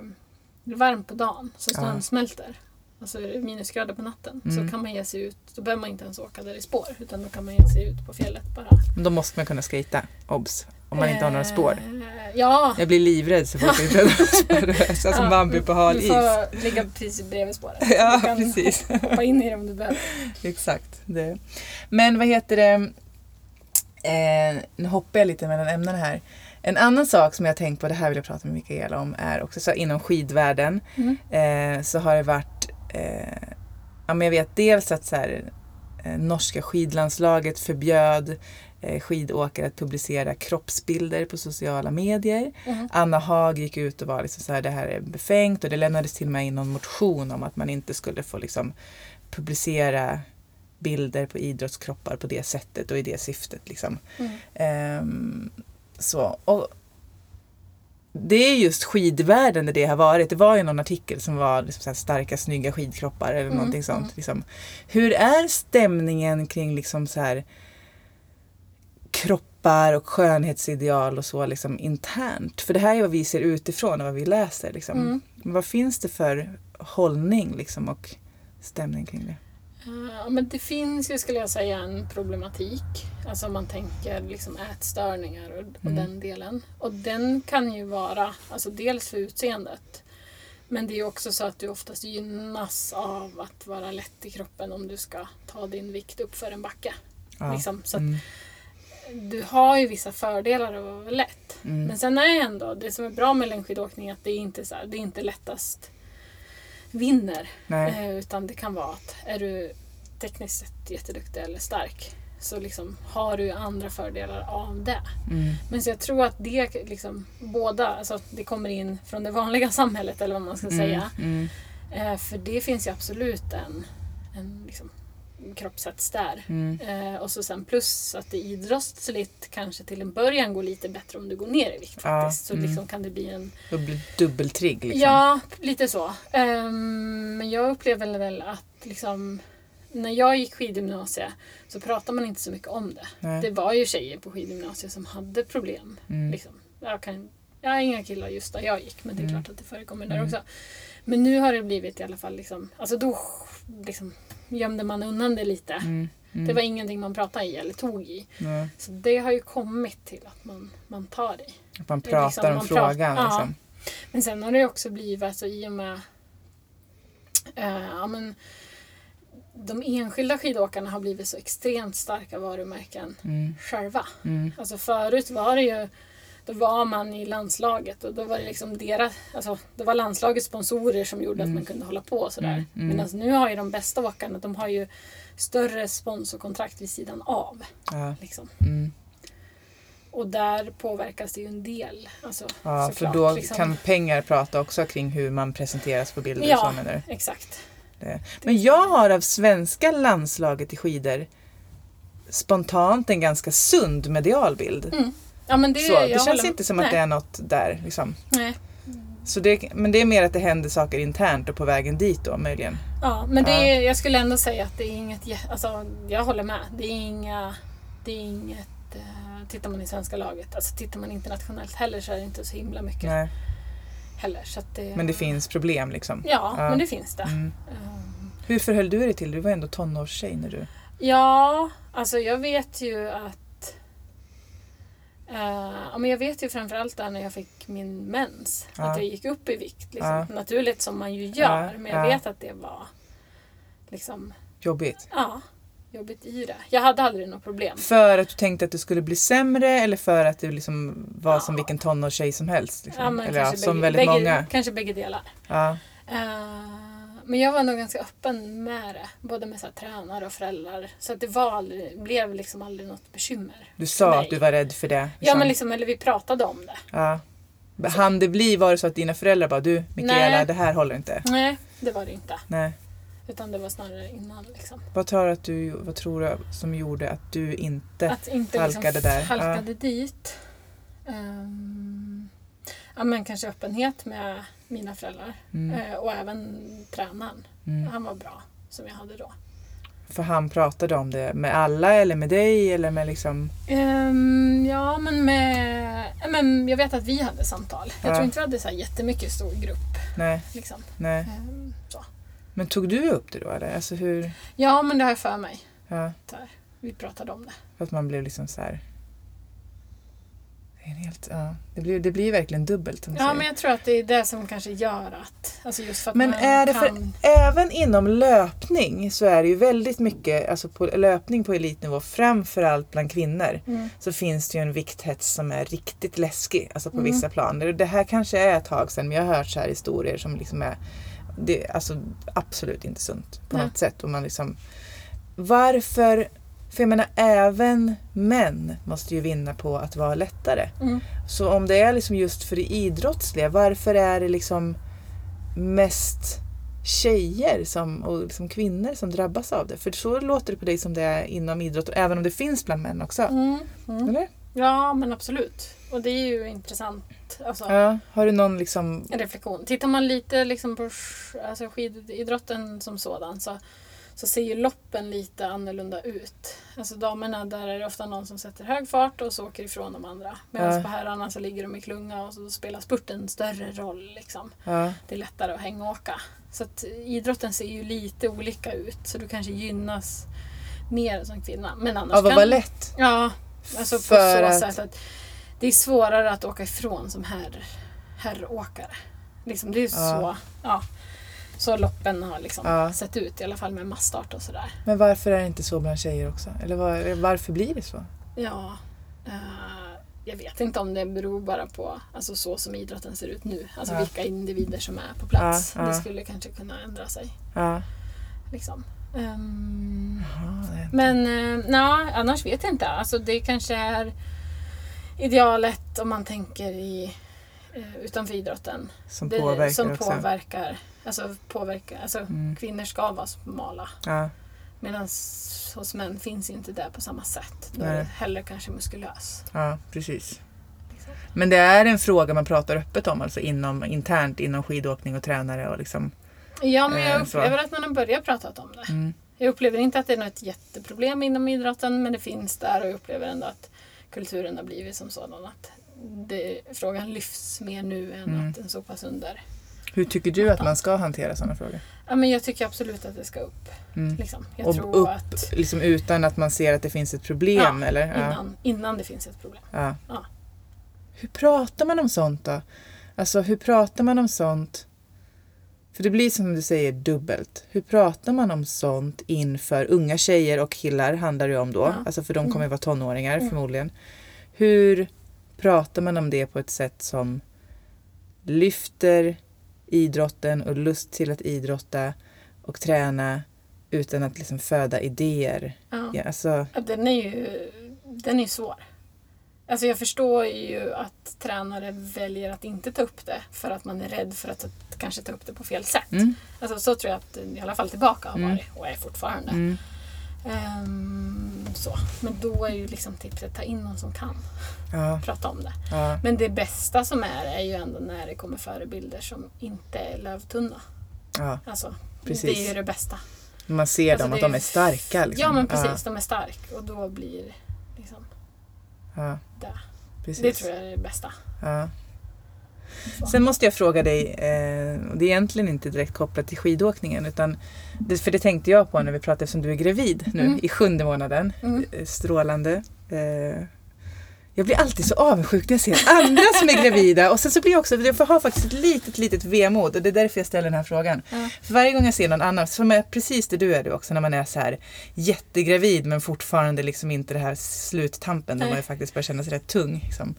det är varmt på dagen så snön smälter. Alltså är det minusgrader på natten Mm. så kan man ge sig ut. Då behöver man inte ens åka där i spår utan då kan man ge sig ut på fjället bara. Men Då måste man kunna skata, obs. Om man inte har några spår. Eh, Ja. Jag blir livrädd så fort det inte har några spår. Som Ja, Bambi på hal Du is. får ligga precis bredvid spåret. Ja, du kan precis. hoppa in i det om du behöver. Exakt. Det. Men vad heter det? Eh, nu hoppar jag lite mellan ämnena här. En annan sak som jag tänkt på, det här vill jag prata med Mikaela om, är också så inom skidvärlden Mm. eh, så har det varit, eh, ja men jag vet dels att så här, eh, norska skidlandslaget förbjöd eh, skidåkare att publicera kroppsbilder på sociala medier. Mm. Anna Haag gick ut och var liksom så här, det här är befängt och det lämnades till och med in någon motion om att man inte skulle få liksom publicera bilder på idrottskroppar på det sättet och i det syftet. Liksom. Mm. Ehm, så. Och det är just skidvärlden där det har varit. Det var ju någon artikel som var liksom starka, snygga skidkroppar eller Mm, någonting sånt. mm. Liksom. Hur är stämningen kring liksom så här kroppar och skönhetsideal och så liksom internt? För det här är vad vi ser utifrån och vad vi läser. Liksom. Mm. Vad finns det för hållning liksom, och stämning kring det? Ja, men det finns ju, skulle jag säga, en problematik. Alltså om man tänker liksom ätstörningar och, och Mm. den delen. Och den kan ju vara, alltså dels för utseendet. Men det är också så att du oftast gynnas av att vara lätt i kroppen om du ska ta din vikt upp för en backe. Ja. Liksom. Så Mm. du har ju vissa fördelar av att vara lätt. Mm. Men sen är ändå, det som är bra med längdskidåkning är att det är inte så här, det är inte lättast vinner. Nej. Eh, utan det kan vara att är du tekniskt sett jätteduktig eller stark så liksom har du andra fördelar av det. Mm. Men så jag tror att det liksom båda, alltså det kommer in från det vanliga samhället eller vad man ska säga. Mm. Eh, för det finns ju absolut en, en liksom, kroppshets där. Mm. Eh, och så sen plus att det idrottsligt kanske till en början går lite bättre om du går ner i vikt Ja, faktiskt. Så mm. liksom kan det bli en Dubbel, dubbeltrigg liksom. Ja, lite så. Ehm, men jag upplever väl att liksom, när jag gick skidgymnasiet så pratade man inte så mycket om det. Nej. Det var ju tjejer på skidgymnasiet som hade problem. Mm. Liksom. Jag, kan, jag har inga killar just där jag gick men det är Mm. klart att det förekommer där Mm. också. Men nu har det blivit i alla fall, liksom, alltså då liksom, gömde man undan det lite. Mm. Mm. Det var ingenting man pratade i eller tog i. Ja, Så det har ju kommit till att man, man tar i. att man är pratar liksom- om man frågan. pratar- ja. liksom. Men sen har det också blivit, alltså, i och med eh, ja, men, de enskilda skidåkarna har blivit så extremt starka varumärken Mm. själva. Mm. Alltså förut var det ju då var man i landslaget och då var det liksom deras, alltså det var landslagets sponsorer som gjorde Mm. att man kunde hålla på och sådär. Mm, mm. Medan nu har ju de bästa åkarna, de har ju större sponsorkontrakt vid sidan av. Ja. Liksom. Mm. Och där påverkas det ju en del. Alltså, ja, för såklart, då liksom. kan pengar prata också kring hur man presenteras på bilder. Ja. Så? Exakt. det. Men jag har av svenska landslaget i skidor spontant en ganska sund medial bild. Mm. Ja, men det, så, det känns inte som nej, att det är något där. Liksom. Nej. Så det, men det är mer att det händer saker internt och på vägen dit då möjligen. Ja, men det är, jag skulle ändå säga att det är inget... Alltså, jag håller med. Det är inga... Det är inget... eh, tittar man i svenska laget, alltså tittar man internationellt heller så är det inte så himla mycket Nej, heller. Så det, men det finns problem liksom. Ja, Ja. men det finns det. Mm. Um, Hur förhöll du dig till det? Du var ändå tonårstjej när du... Ja, alltså jag vet ju att... ja, men jag vet ju framförallt där när jag fick min mens. Ja. Att jag gick upp i vikt. Liksom, Ja. Naturligt som man ju gör. Ja, Men jag ja. vet att det var liksom, Jobbigt. ja, jobbigt i det. Jag hade aldrig något problem. För att du tänkte att du skulle bli sämre eller för att du liksom var som vilken tonårstjej som helst? Liksom? Eller som bägge, väldigt bägge, många. Kanske bägge delar. Ja. Men jag var nog ganska öppen med det. Både med så här, tränare och föräldrar. Så att det var aldrig, blev liksom aldrig något bekymmer. Du sa att du var rädd för det? Ja, men liksom, eller vi pratade om det. ja. Han det bli, var det så att dina föräldrar bara du Mikaela, Nej. det här håller inte? Nej, det var det inte. Nej. Utan det var snarare innan. Liksom. Vad tror du, att du, vad tror du som gjorde att du inte... Att inte halkade liksom där. halkade dit. Ehm, ja, men kanske öppenhet med mina föräldrar. Mm. Eh, och även tränaren. Mm. Han var bra, som jag hade då. För han pratade om det med alla eller med dig eller med liksom... Ehm, ja, men med... Men jag vet att vi hade samtal. Jag Ja. tror inte vi hade så här jättemycket stor grupp. Nej, Liksom. nej. Så. Men tog du upp det då eller? Alltså hur... Ja, men det har jag för mig. Ja. Vi pratade om det. för att man blev liksom så här... Det, är helt, ja, det, blir, det blir verkligen dubbelt som Ja, säger. men jag tror att det är det som kanske gör att... Alltså just för att Men man är det för, kan... även inom löpning så är det ju väldigt mycket, alltså på löpning på elitnivå, framförallt bland kvinnor, Mm. så finns det ju en vikthets som är riktigt läskig, alltså på Mm. vissa plan. Det- Det här kanske är ett tag sedan, men jag har hört så här historier som liksom är det alltså absolut inte sunt på Nej. något sätt. Och man liksom, varför, för jag menar även män måste ju vinna på att vara lättare. Mm. Så om det är liksom just för det idrottsliga, varför är det liksom mest tjejer som, och liksom kvinnor som drabbas av det? För så låter det på dig som det är inom idrott, även om det finns bland män också. Mm. Mm. Eller? Ja, men absolut. Och det är ju intressant. Alltså, Ja, har du någon liksom... reflektion. Tittar man lite liksom på alltså skididrotten som sådan så, så ser ju loppen lite annorlunda ut. Alltså damerna, där är det ofta någon som sätter hög fart och så åker ifrån de andra. Medan Ja. på herrarna så ligger de i klunga och så spelar spurten större roll. Liksom. Ja, Det är lättare att hänga och åka. Så att idrotten ser ju lite olika ut. Så du kanske gynnas mer som kvinna. Men annars av att vara lätt. Ja, alltså på För så sätt att det är svårare att åka ifrån som herr, herråkare. Liksom, det är Ja. så, ja, så loppen har liksom Ja. sett ut, i alla fall med massstart och sådär. Men varför är det inte så bland tjejer också? Eller var, varför blir det så? Ja, eh, jag vet inte om det beror bara på alltså, så som idrotten ser ut nu. Alltså Ja. vilka individer som är på plats. Ja. Det skulle kanske kunna ändra sig. Ja. Liksom. Ehm, Jaha, det- Men eh, nej, annars vet jag inte. Alltså, det kanske är idealet om man tänker i, utanför idrotten. som det, påverkar som också. påverkar. Alltså, påverkar alltså Mm. kvinnor ska vara smala. Ja, Medan hos män finns inte det på samma sätt. Då är det hellre kanske muskulös. ja, precis. Liksom. Men det är en fråga man pratar öppet om, alltså inom, internt inom skidåkning och tränare och liksom. Ja, men Eh, jag så. upplever att man har börjat prata om det. Mm, Jag upplever inte att det är något jätteproblem inom idrotten, men det finns där och jag upplever ändå att kulturen har blivit som sådan att det, frågan lyfts mer nu än Mm. att den så pass under. hur tycker du att man ska hantera sådana frågor? Ja, men jag tycker absolut att det ska upp. Mm. Liksom. Jag Och tror upp att liksom utan att man ser att det finns ett problem Ja, eller? Ja. innan, innan det finns ett problem. Ja. Ja. Hur pratar man om sånt då? Alltså hur pratar man om sånt? För det blir som du säger dubbelt. Hur pratar man om sånt inför unga tjejer och killar handlar det om då. Alltså för de kommer ju vara tonåringar Mm. förmodligen. Hur pratar man om det på ett sätt som lyfter idrotten och lust till att idrotta och träna utan att liksom föda idéer? Ja. Ja, alltså, Den är ju den är svår. Alltså jag förstår ju att tränare väljer att inte ta upp det för att man är rädd för att, kanske ta upp det på fel sätt. mm, Alltså så tror jag att i alla fall tillbaka har Mm. varit och är fortfarande. mm, Ehm, så. Men då är ju liksom tipset ta in någon som kan ja, prata om det. ja, Men det bästa som är är ju ändå när det kommer förebilder som inte är lövtunna. ja. Alltså, Precis. Det är ju det bästa. Man ser Alltså, dem, att de är starka. Liksom. Ja men precis, de är stark och då blir liksom, det. Det tror jag är det bästa. Sen måste jag fråga dig, eh, det är egentligen inte direkt kopplat till skidåkningen, utan för det tänkte jag på när vi pratade eftersom du är gravid nu Mm. i sjunde månaden. Mm. Eh, Strålande. Eh, jag blir alltid så avundsjuk när jag ser andra som är gravida och sen så blir jag också, jag har faktiskt ett litet, litet vemod och det är därför jag ställer den här frågan. Ja. För varje gång jag ser någon annan, som är precis det du är du också, när man är så här jättegravid men fortfarande liksom inte det här sluttampen där man ju faktiskt börjar känna sig rätt tung. Liksom.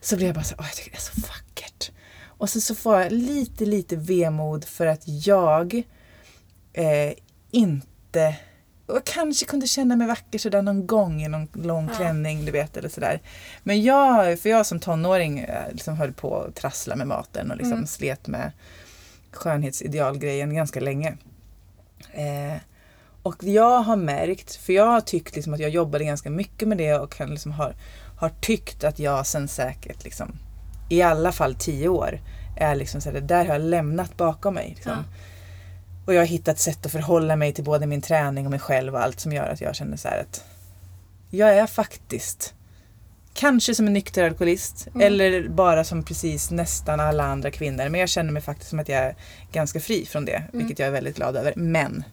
Så blir jag bara så åh jag tycker det är så vackert. Och så, så får jag lite, lite vemod för att jag eh, inte och jag kanske kunde känna mig vacker sådär någon gång i någon lång Ja. klänning, du vet, eller sådär. Men jag, för jag som tonåring eh, liksom höll på att trassla med maten och liksom Mm. slet med skönhetsidealgrejen ganska länge. Eh, och jag har märkt, för jag har tyckt liksom att jag jobbade ganska mycket med det och kan liksom har, har tyckt att jag sen säkert liksom, i alla fall tio år är liksom så här, det där har jag lämnat bakom mig. Liksom. Ja. Och jag har hittat sätt att förhålla mig till både min träning och mig själv och allt som gör att jag känner så här att jag är faktiskt Kanske som en nykter alkoholist Mm. eller bara som precis nästan alla andra kvinnor. Men jag känner mig faktiskt som att jag är ganska fri från det, Mm. vilket jag är väldigt glad över. Men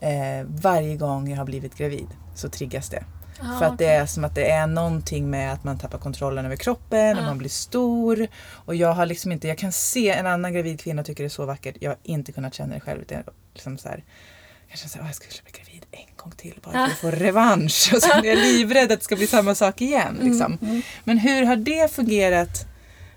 eh, varje gång jag har blivit gravid så triggas det. Ja, För att det okej. är som att det är någonting med att man tappar kontrollen över kroppen och Ja. man blir stor. Och jag har liksom inte, jag kan se en annan gravid kvinna och tycker det är så vackert. Jag har inte kunnat känna det själv. Utan liksom så här, jag känner så här, "Åh, jag skulle bli gravid en gång till bara för att få revansch. Och sen är jag livrädd att det ska bli samma sak igen. Liksom. Mm, Men hur har det fungerat?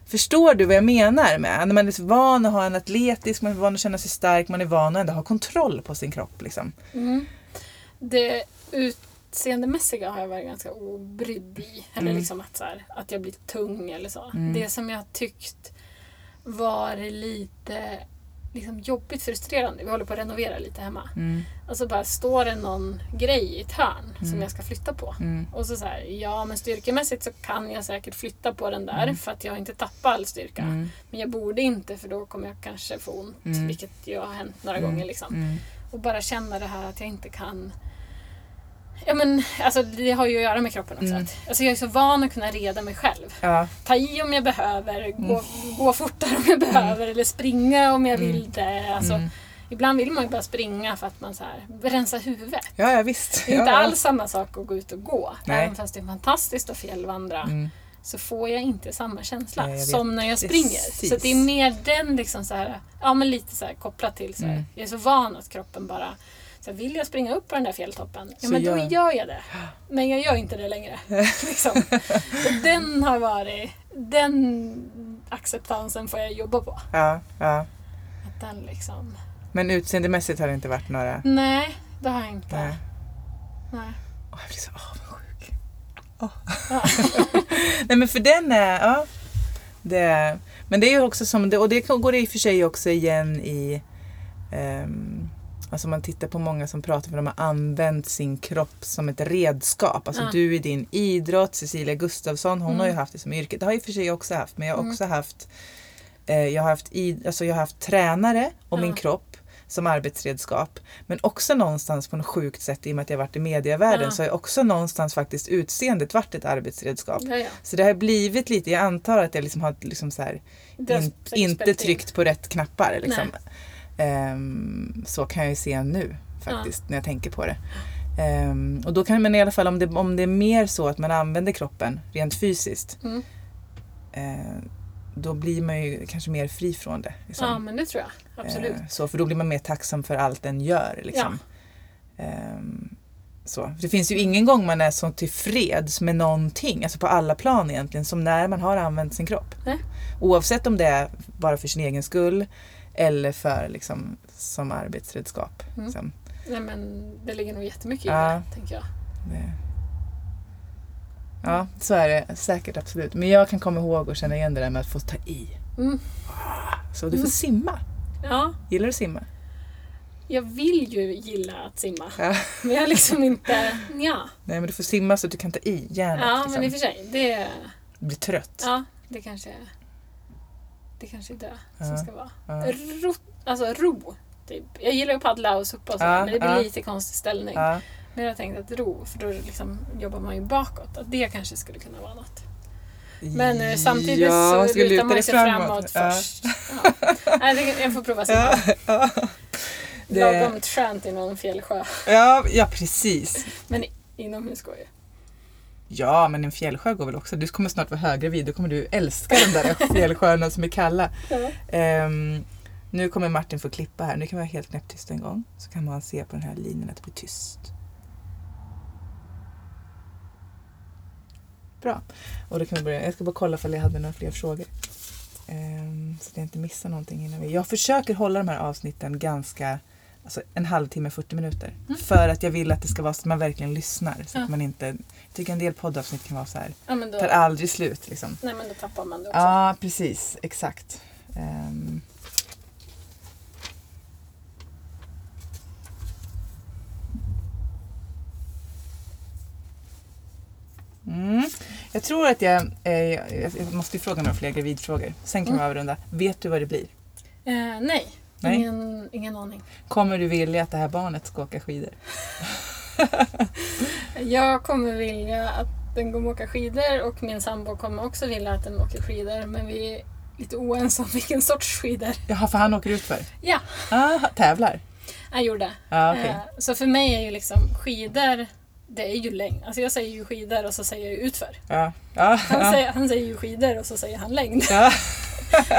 Förstår du vad jag menar med? När man är så van att ha en atletisk, man är van att känna sig stark, man är van att ändå ha kontroll på sin kropp. Liksom. Mm. Det utseendemässiga har jag varit ganska obrydd i. Eller Mm. liksom att, så här, att jag blir tung eller så. Mm. Det som jag tyckt var lite liksom jobbigt frustrerande. Vi håller på att renovera lite hemma. Mm, Och så bara står det någon grej i ett hörn som Mm. jag ska flytta på. mm, Och så här, ja men styrkemässigt så kan jag säkert flytta på den där för att jag inte tappat all styrka. mm, Men jag borde inte för då kommer jag kanske få ont, Mm. vilket ju har hänt några Mm. gånger. Liksom. mm, Och bara känna det här att jag inte kan... Ja men alltså det har ju att göra med kroppen också. Mm. Alltså jag är så van att kunna reda mig själv. ja, Ta i om jag behöver, gå, gå fortare om jag behöver eller springa om jag Mm. vill det. Alltså, mm. Ibland vill man ju bara springa för att man så här, rensa huvudet. ja, ja visst. Det är inte ja, alls samma sak att gå ut och gå. Nej. Även fast det är fantastiskt att fjällvandra Mm. så får jag inte samma känsla Nej, som när jag springer. Precis. Så det är mer den liksom så här, ja men lite så här kopplat till så här, Mm. jag är så van att kroppen bara så vill jag springa upp på den där fjälltoppen, ja Så men då gör- gör jag det. Men jag gör inte det längre. liksom. Den har varit, den acceptansen får jag jobba på. Ja, ja. Att den liksom, Men utseendemässigt har det inte varit några... nej det har jag inte. Nej. Nej. Åh, jag blir så avundsjuk. Ja. Nej men för den är... Ja, det men det är ju också som... Och det går i och för sig också igen i... Um, alltså man tittar på många som pratar för de har använt sin kropp som ett redskap. Alltså Ja. du i din idrott, Cecilia Gustafsson, hon Mm. har ju haft det som yrke. Det har jag i och för sig också haft. Men jag har Mm. också haft... Eh, jag, har haft id, alltså jag har haft tränare och min Ja. kropp som arbetsredskap. Men också någonstans på något sjukt sätt i och med att jag varit i medievärlden Ja. så har jag också någonstans faktiskt utseendet varit ett arbetsredskap. Ja, ja. Så det har blivit lite, jag antar att jag liksom har liksom så här, in, inte tryckt på rätt knappar. Liksom. Ehm, så kan jag ju se nu faktiskt när jag tänker på det. Ehm, och då kan man i alla fall om det, om det är mer så att man använder kroppen rent fysiskt Mm. eh, då blir man ju kanske mer fri från det. Liksom. Ja men det tror jag. Absolut. Eh, så, för då blir man mer tacksam för allt den gör. Liksom. Ehm, så. Det finns ju ingen gång man är så tillfreds med någonting, alltså på alla plan egentligen, som när man har använt sin kropp. Nej. Oavsett om det är bara för sin egen skull eller för liksom, som arbetsredskap. Mm. Liksom. Nej, men det ligger nog jättemycket i Ja. det, tänker jag. Det... Ja, så är det säkert absolut. Men jag kan komma ihåg och känna igen det där med att få ta i. Mm. Så du får Mm. simma. Ja, Gillar du att simma? jag vill ju gilla att simma. Ja. Men jag är liksom inte... Ja, Nej, men du får simma så att du kan ta i järnet. ja liksom. men i och för sig. Det, Du blir trött. ja, det kanske det kanske är det Ja. som ska vara. Ja. Ro, alltså ro. Typ. Jag gillar att paddla och suppa och så, Ja, men det blir lite konstig ställning. Men jag tänkte att ro, för då liksom jobbar man ju bakåt. Att det kanske skulle kunna vara något. Men eh, samtidigt ja, så lutar luta man ju sig framåt, Ja. först. Nej, det, jag får prova simma. Ja, ja. Det- Lagom skönt i någon fjällsjö. Ja, ja, precis. Men inomhus går ju. Ja, men en fjällsjö går väl också. Du kommer snart vara höggravid. Då kommer du älska de där fjällsjöarna som är kalla. Ja. Ehm, nu kommer Martin få klippa här. Nu kan vi vara helt knäpptyst en gång. Så kan man se på den här linjen att det blir tyst. Bra. Och då kan vi börja. Jag ska bara kolla om jag hade några fler frågor. Ehm, så att jag inte missar någonting innan vi... Jag försöker hålla de här avsnitten ganska... Alltså en halvtimme, 40 minuter. För att jag vill att det ska vara så att man verkligen lyssnar. Så Ja. att man inte... Jag tycker en del poddavsnitt kan vara så här. Ja, då, Tar aldrig slut liksom. nej, men då tappar man det också. Ja, precis. Exakt. Ehm. Mm. Jag tror att jag, eh, jag jag måste ju fråga några fler gravidfrågor. Sen kan Mm. vi avrunda. Vet du vad det blir? Eh, nej, Nej. Ingen, ingen aning. Kommer du vilja att det här barnet ska åka skidor? Jag kommer vilja att den kommer åka skidor och min sambo kommer också vilja att den åker skidor. Men vi är lite oense om vilken sorts skidor. Jaha, för han åker ut för? Ja, Ah, tävlar? jag gjorde. Ja, okej. Eh, Så för mig är ju liksom skidor, det är ju längd. Alltså jag säger ju skidor och så säger jag utför. Ja. Ja. Han, Ja. säger, han säger ju skidor och så säger han längd. Ja.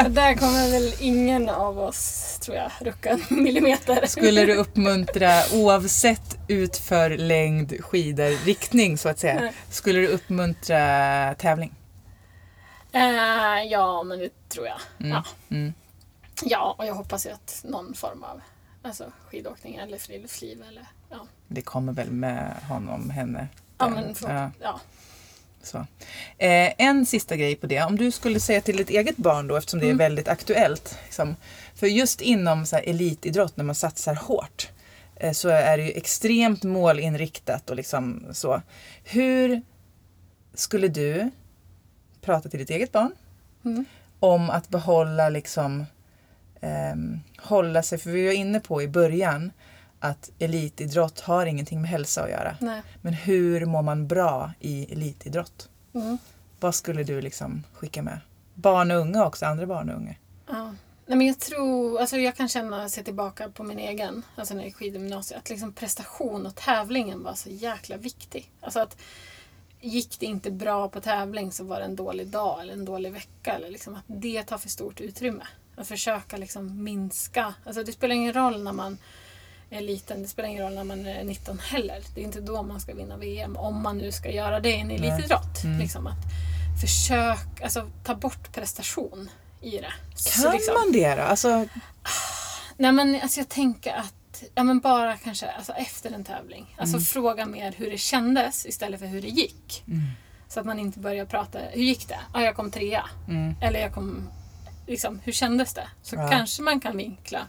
Där kommer väl ingen av oss, tror jag, rucka en millimeter. Skulle du uppmuntra, oavsett utför längd, skidor, riktning så att säga, Nej. skulle du uppmuntra tävling? Eh, ja, men det tror jag. Mm. Ja. Mm. ja, och jag hoppas ju att någon form av alltså, skidåkning eller friluftsliv eller ja. Det kommer väl med honom, henne? Ja, men för, Ja. ja. Så. Eh, en sista grej på det. Om du skulle säga till ditt eget barn då, eftersom det är Mm. väldigt aktuellt. Liksom, för just inom så här, elitidrott, när man satsar hårt, eh, så är det ju extremt målinriktat och liksom så. Hur skulle du prata till ditt eget barn Mm. om att behålla liksom ehm, hålla sig, för vi var inne på i början att elitidrott har ingenting med hälsa att göra. Nej. Men hur mår man bra i elitidrott? Mm. Vad skulle du liksom skicka med? Barn och unga också, andra barn och unga. Ja. Nej, men jag tror, alltså jag kan känna, se tillbaka på min egen, alltså när jag gick skidgymnasiet, att liksom prestation och tävlingen var så jäkla viktig. Alltså att gick det inte bra på tävling så var det en dålig dag eller en dålig vecka. Eller liksom att det tar för stort utrymme. Att försöka liksom minska. Alltså det spelar ingen roll när man är liten, det spelar ingen roll när man är 19 heller. Det är inte då man ska vinna VM, om man nu ska göra det i en elitidrott. Mm. Liksom att försök, alltså ta bort prestation i det. Kan liksom- man det då? Alltså, Nej men alltså jag tänker att, ja men bara kanske alltså efter en tävling. Alltså Mm. fråga mer hur det kändes istället för hur det gick. mm, Så att man inte börjar prata, hur gick det? Ja, jag kom trea. mm, Eller jag kom, liksom, hur kändes det? Så Ja. kanske man kan vinkla.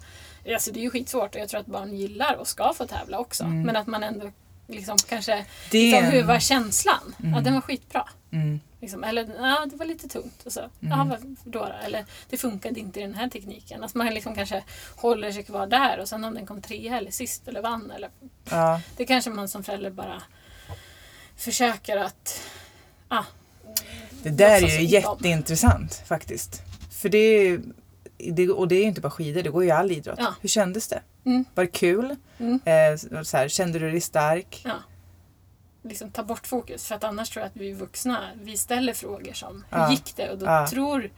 Alltså det är ju skitsvårt och jag tror att barn gillar och ska få tävla också. Mm. Men att man ändå liksom kanske, det liksom, hur var känslan? Ja, Mm. den var skitbra. mm, Liksom. Eller, ja, det var lite tungt. Och så, ja, Mm. varför då, då? Eller, det funkade inte i den här tekniken. Alltså man liksom kanske håller sig kvar där och sen om den kom trea eller sist eller vann. Eller, ja, det kanske man som förälder bara försöker att... Ah, det där är ju inte om. jätteintressant faktiskt. För det är, det, och det är ju inte bara skidor, det går ju all idrott. Ja. Hur kändes det? Mm. Var det kul? Mm. Eh, så här, kände du dig stark? Ja. Liksom ta bort fokus. För att annars tror jag att vi vuxna vi ställer frågor som hur Ja. gick det? Och då tror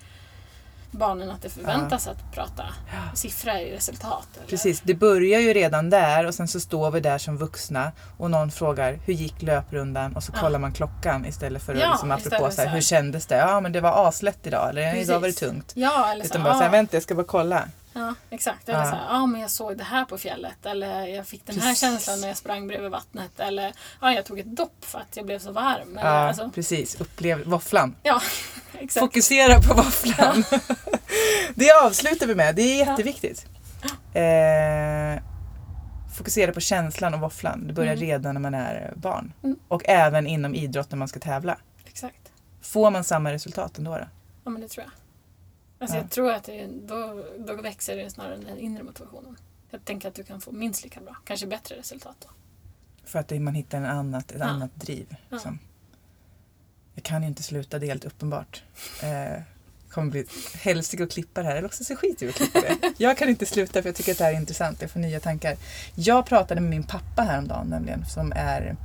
barnen att det förväntas att prata siffra i resultat. Eller? Precis, det börjar ju redan där och sen så står vi där som vuxna och någon frågar hur gick löprundan och så Ja. kollar man klockan istället för att Ja, liksom apropå så här, hur kändes det? Ja men det var aslätt idag eller Precis. idag var det tungt. Ja, eller så, Utan bara så här, ja. vänta jag ska bara kolla. Ja, exakt. Eller Ja. så här, ja men jag såg det här på fjället. Eller jag fick den här Precis. känslan när jag sprang bredvid vattnet. Eller ja, jag tog ett dopp för att jag blev så varm. Eller, Ja, alltså, precis, upplev våfflan. ja exakt. Fokusera på våfflan. det avslutar vi med, det är jätteviktigt. Eh, fokusera på känslan och våfflan. Det börjar Mm. redan när man är barn. Mm. Och även inom idrott när man ska tävla. exakt. Får man samma resultat ändå? Då? Ja, men det tror jag. Alltså, Ja. Jag tror att det, då, då växer det snarare den inre motivationen. Jag tänker att du kan få minst lika bra, kanske bättre resultat. Då. För att man hittar en annat, ett Ja. annat driv. Liksom. Jag kan ju inte sluta, det är helt uppenbart. Eh, kommer bli hälsig att klippa det här, eller också så skiter jag att klippa det. Jag kan inte sluta för jag tycker att det här är intressant, jag får nya tankar. Jag pratade med min pappa häromdagen nämligen, som är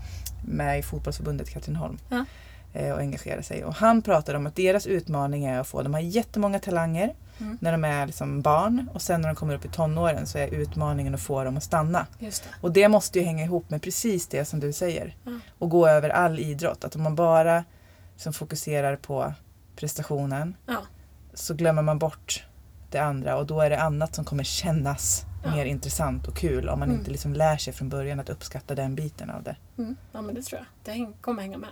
med i fotbollsförbundet i Katrineholm. Ja. Eh, Och engagerar sig. Och han pratade om att deras utmaning är att få, de har jättemånga talanger Mm. när de är liksom barn och sen när de kommer upp i tonåren så är utmaningen att få dem att stanna. Det. Och det måste ju hänga ihop med precis det som du säger. Mm. Och gå över all idrott. Att om man bara som fokuserar på prestationen Ja. så glömmer man bort det andra och då är det annat som kommer kännas Ja. mer intressant och kul om man Mm. inte liksom lär sig från början att uppskatta den biten av det. Mm. Ja, men det tror jag. Det kommer hänga med.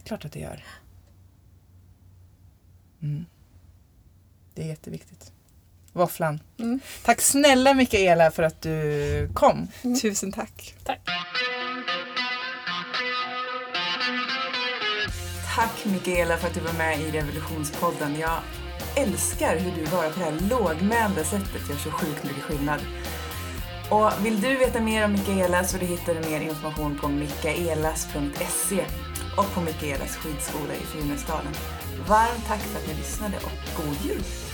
Det är klart att det gör. Mm. Det är jätteviktigt. Våfflan. Mm. Tack snälla Mikaela för att du kom. Mm. Tusen tack. Tack. Tack Mikaela för att du var med i Revolutionspodden. Jag älskar hur du bara på det här lågmälda sättet gör så sjukt mycket skillnad. Och vill du veta mer om Mikaela så hittar du mer information på mikaelas.se och på Mikaelas skidskola i Funäsdalen. Varmt tack för att ni lyssnade och god jul!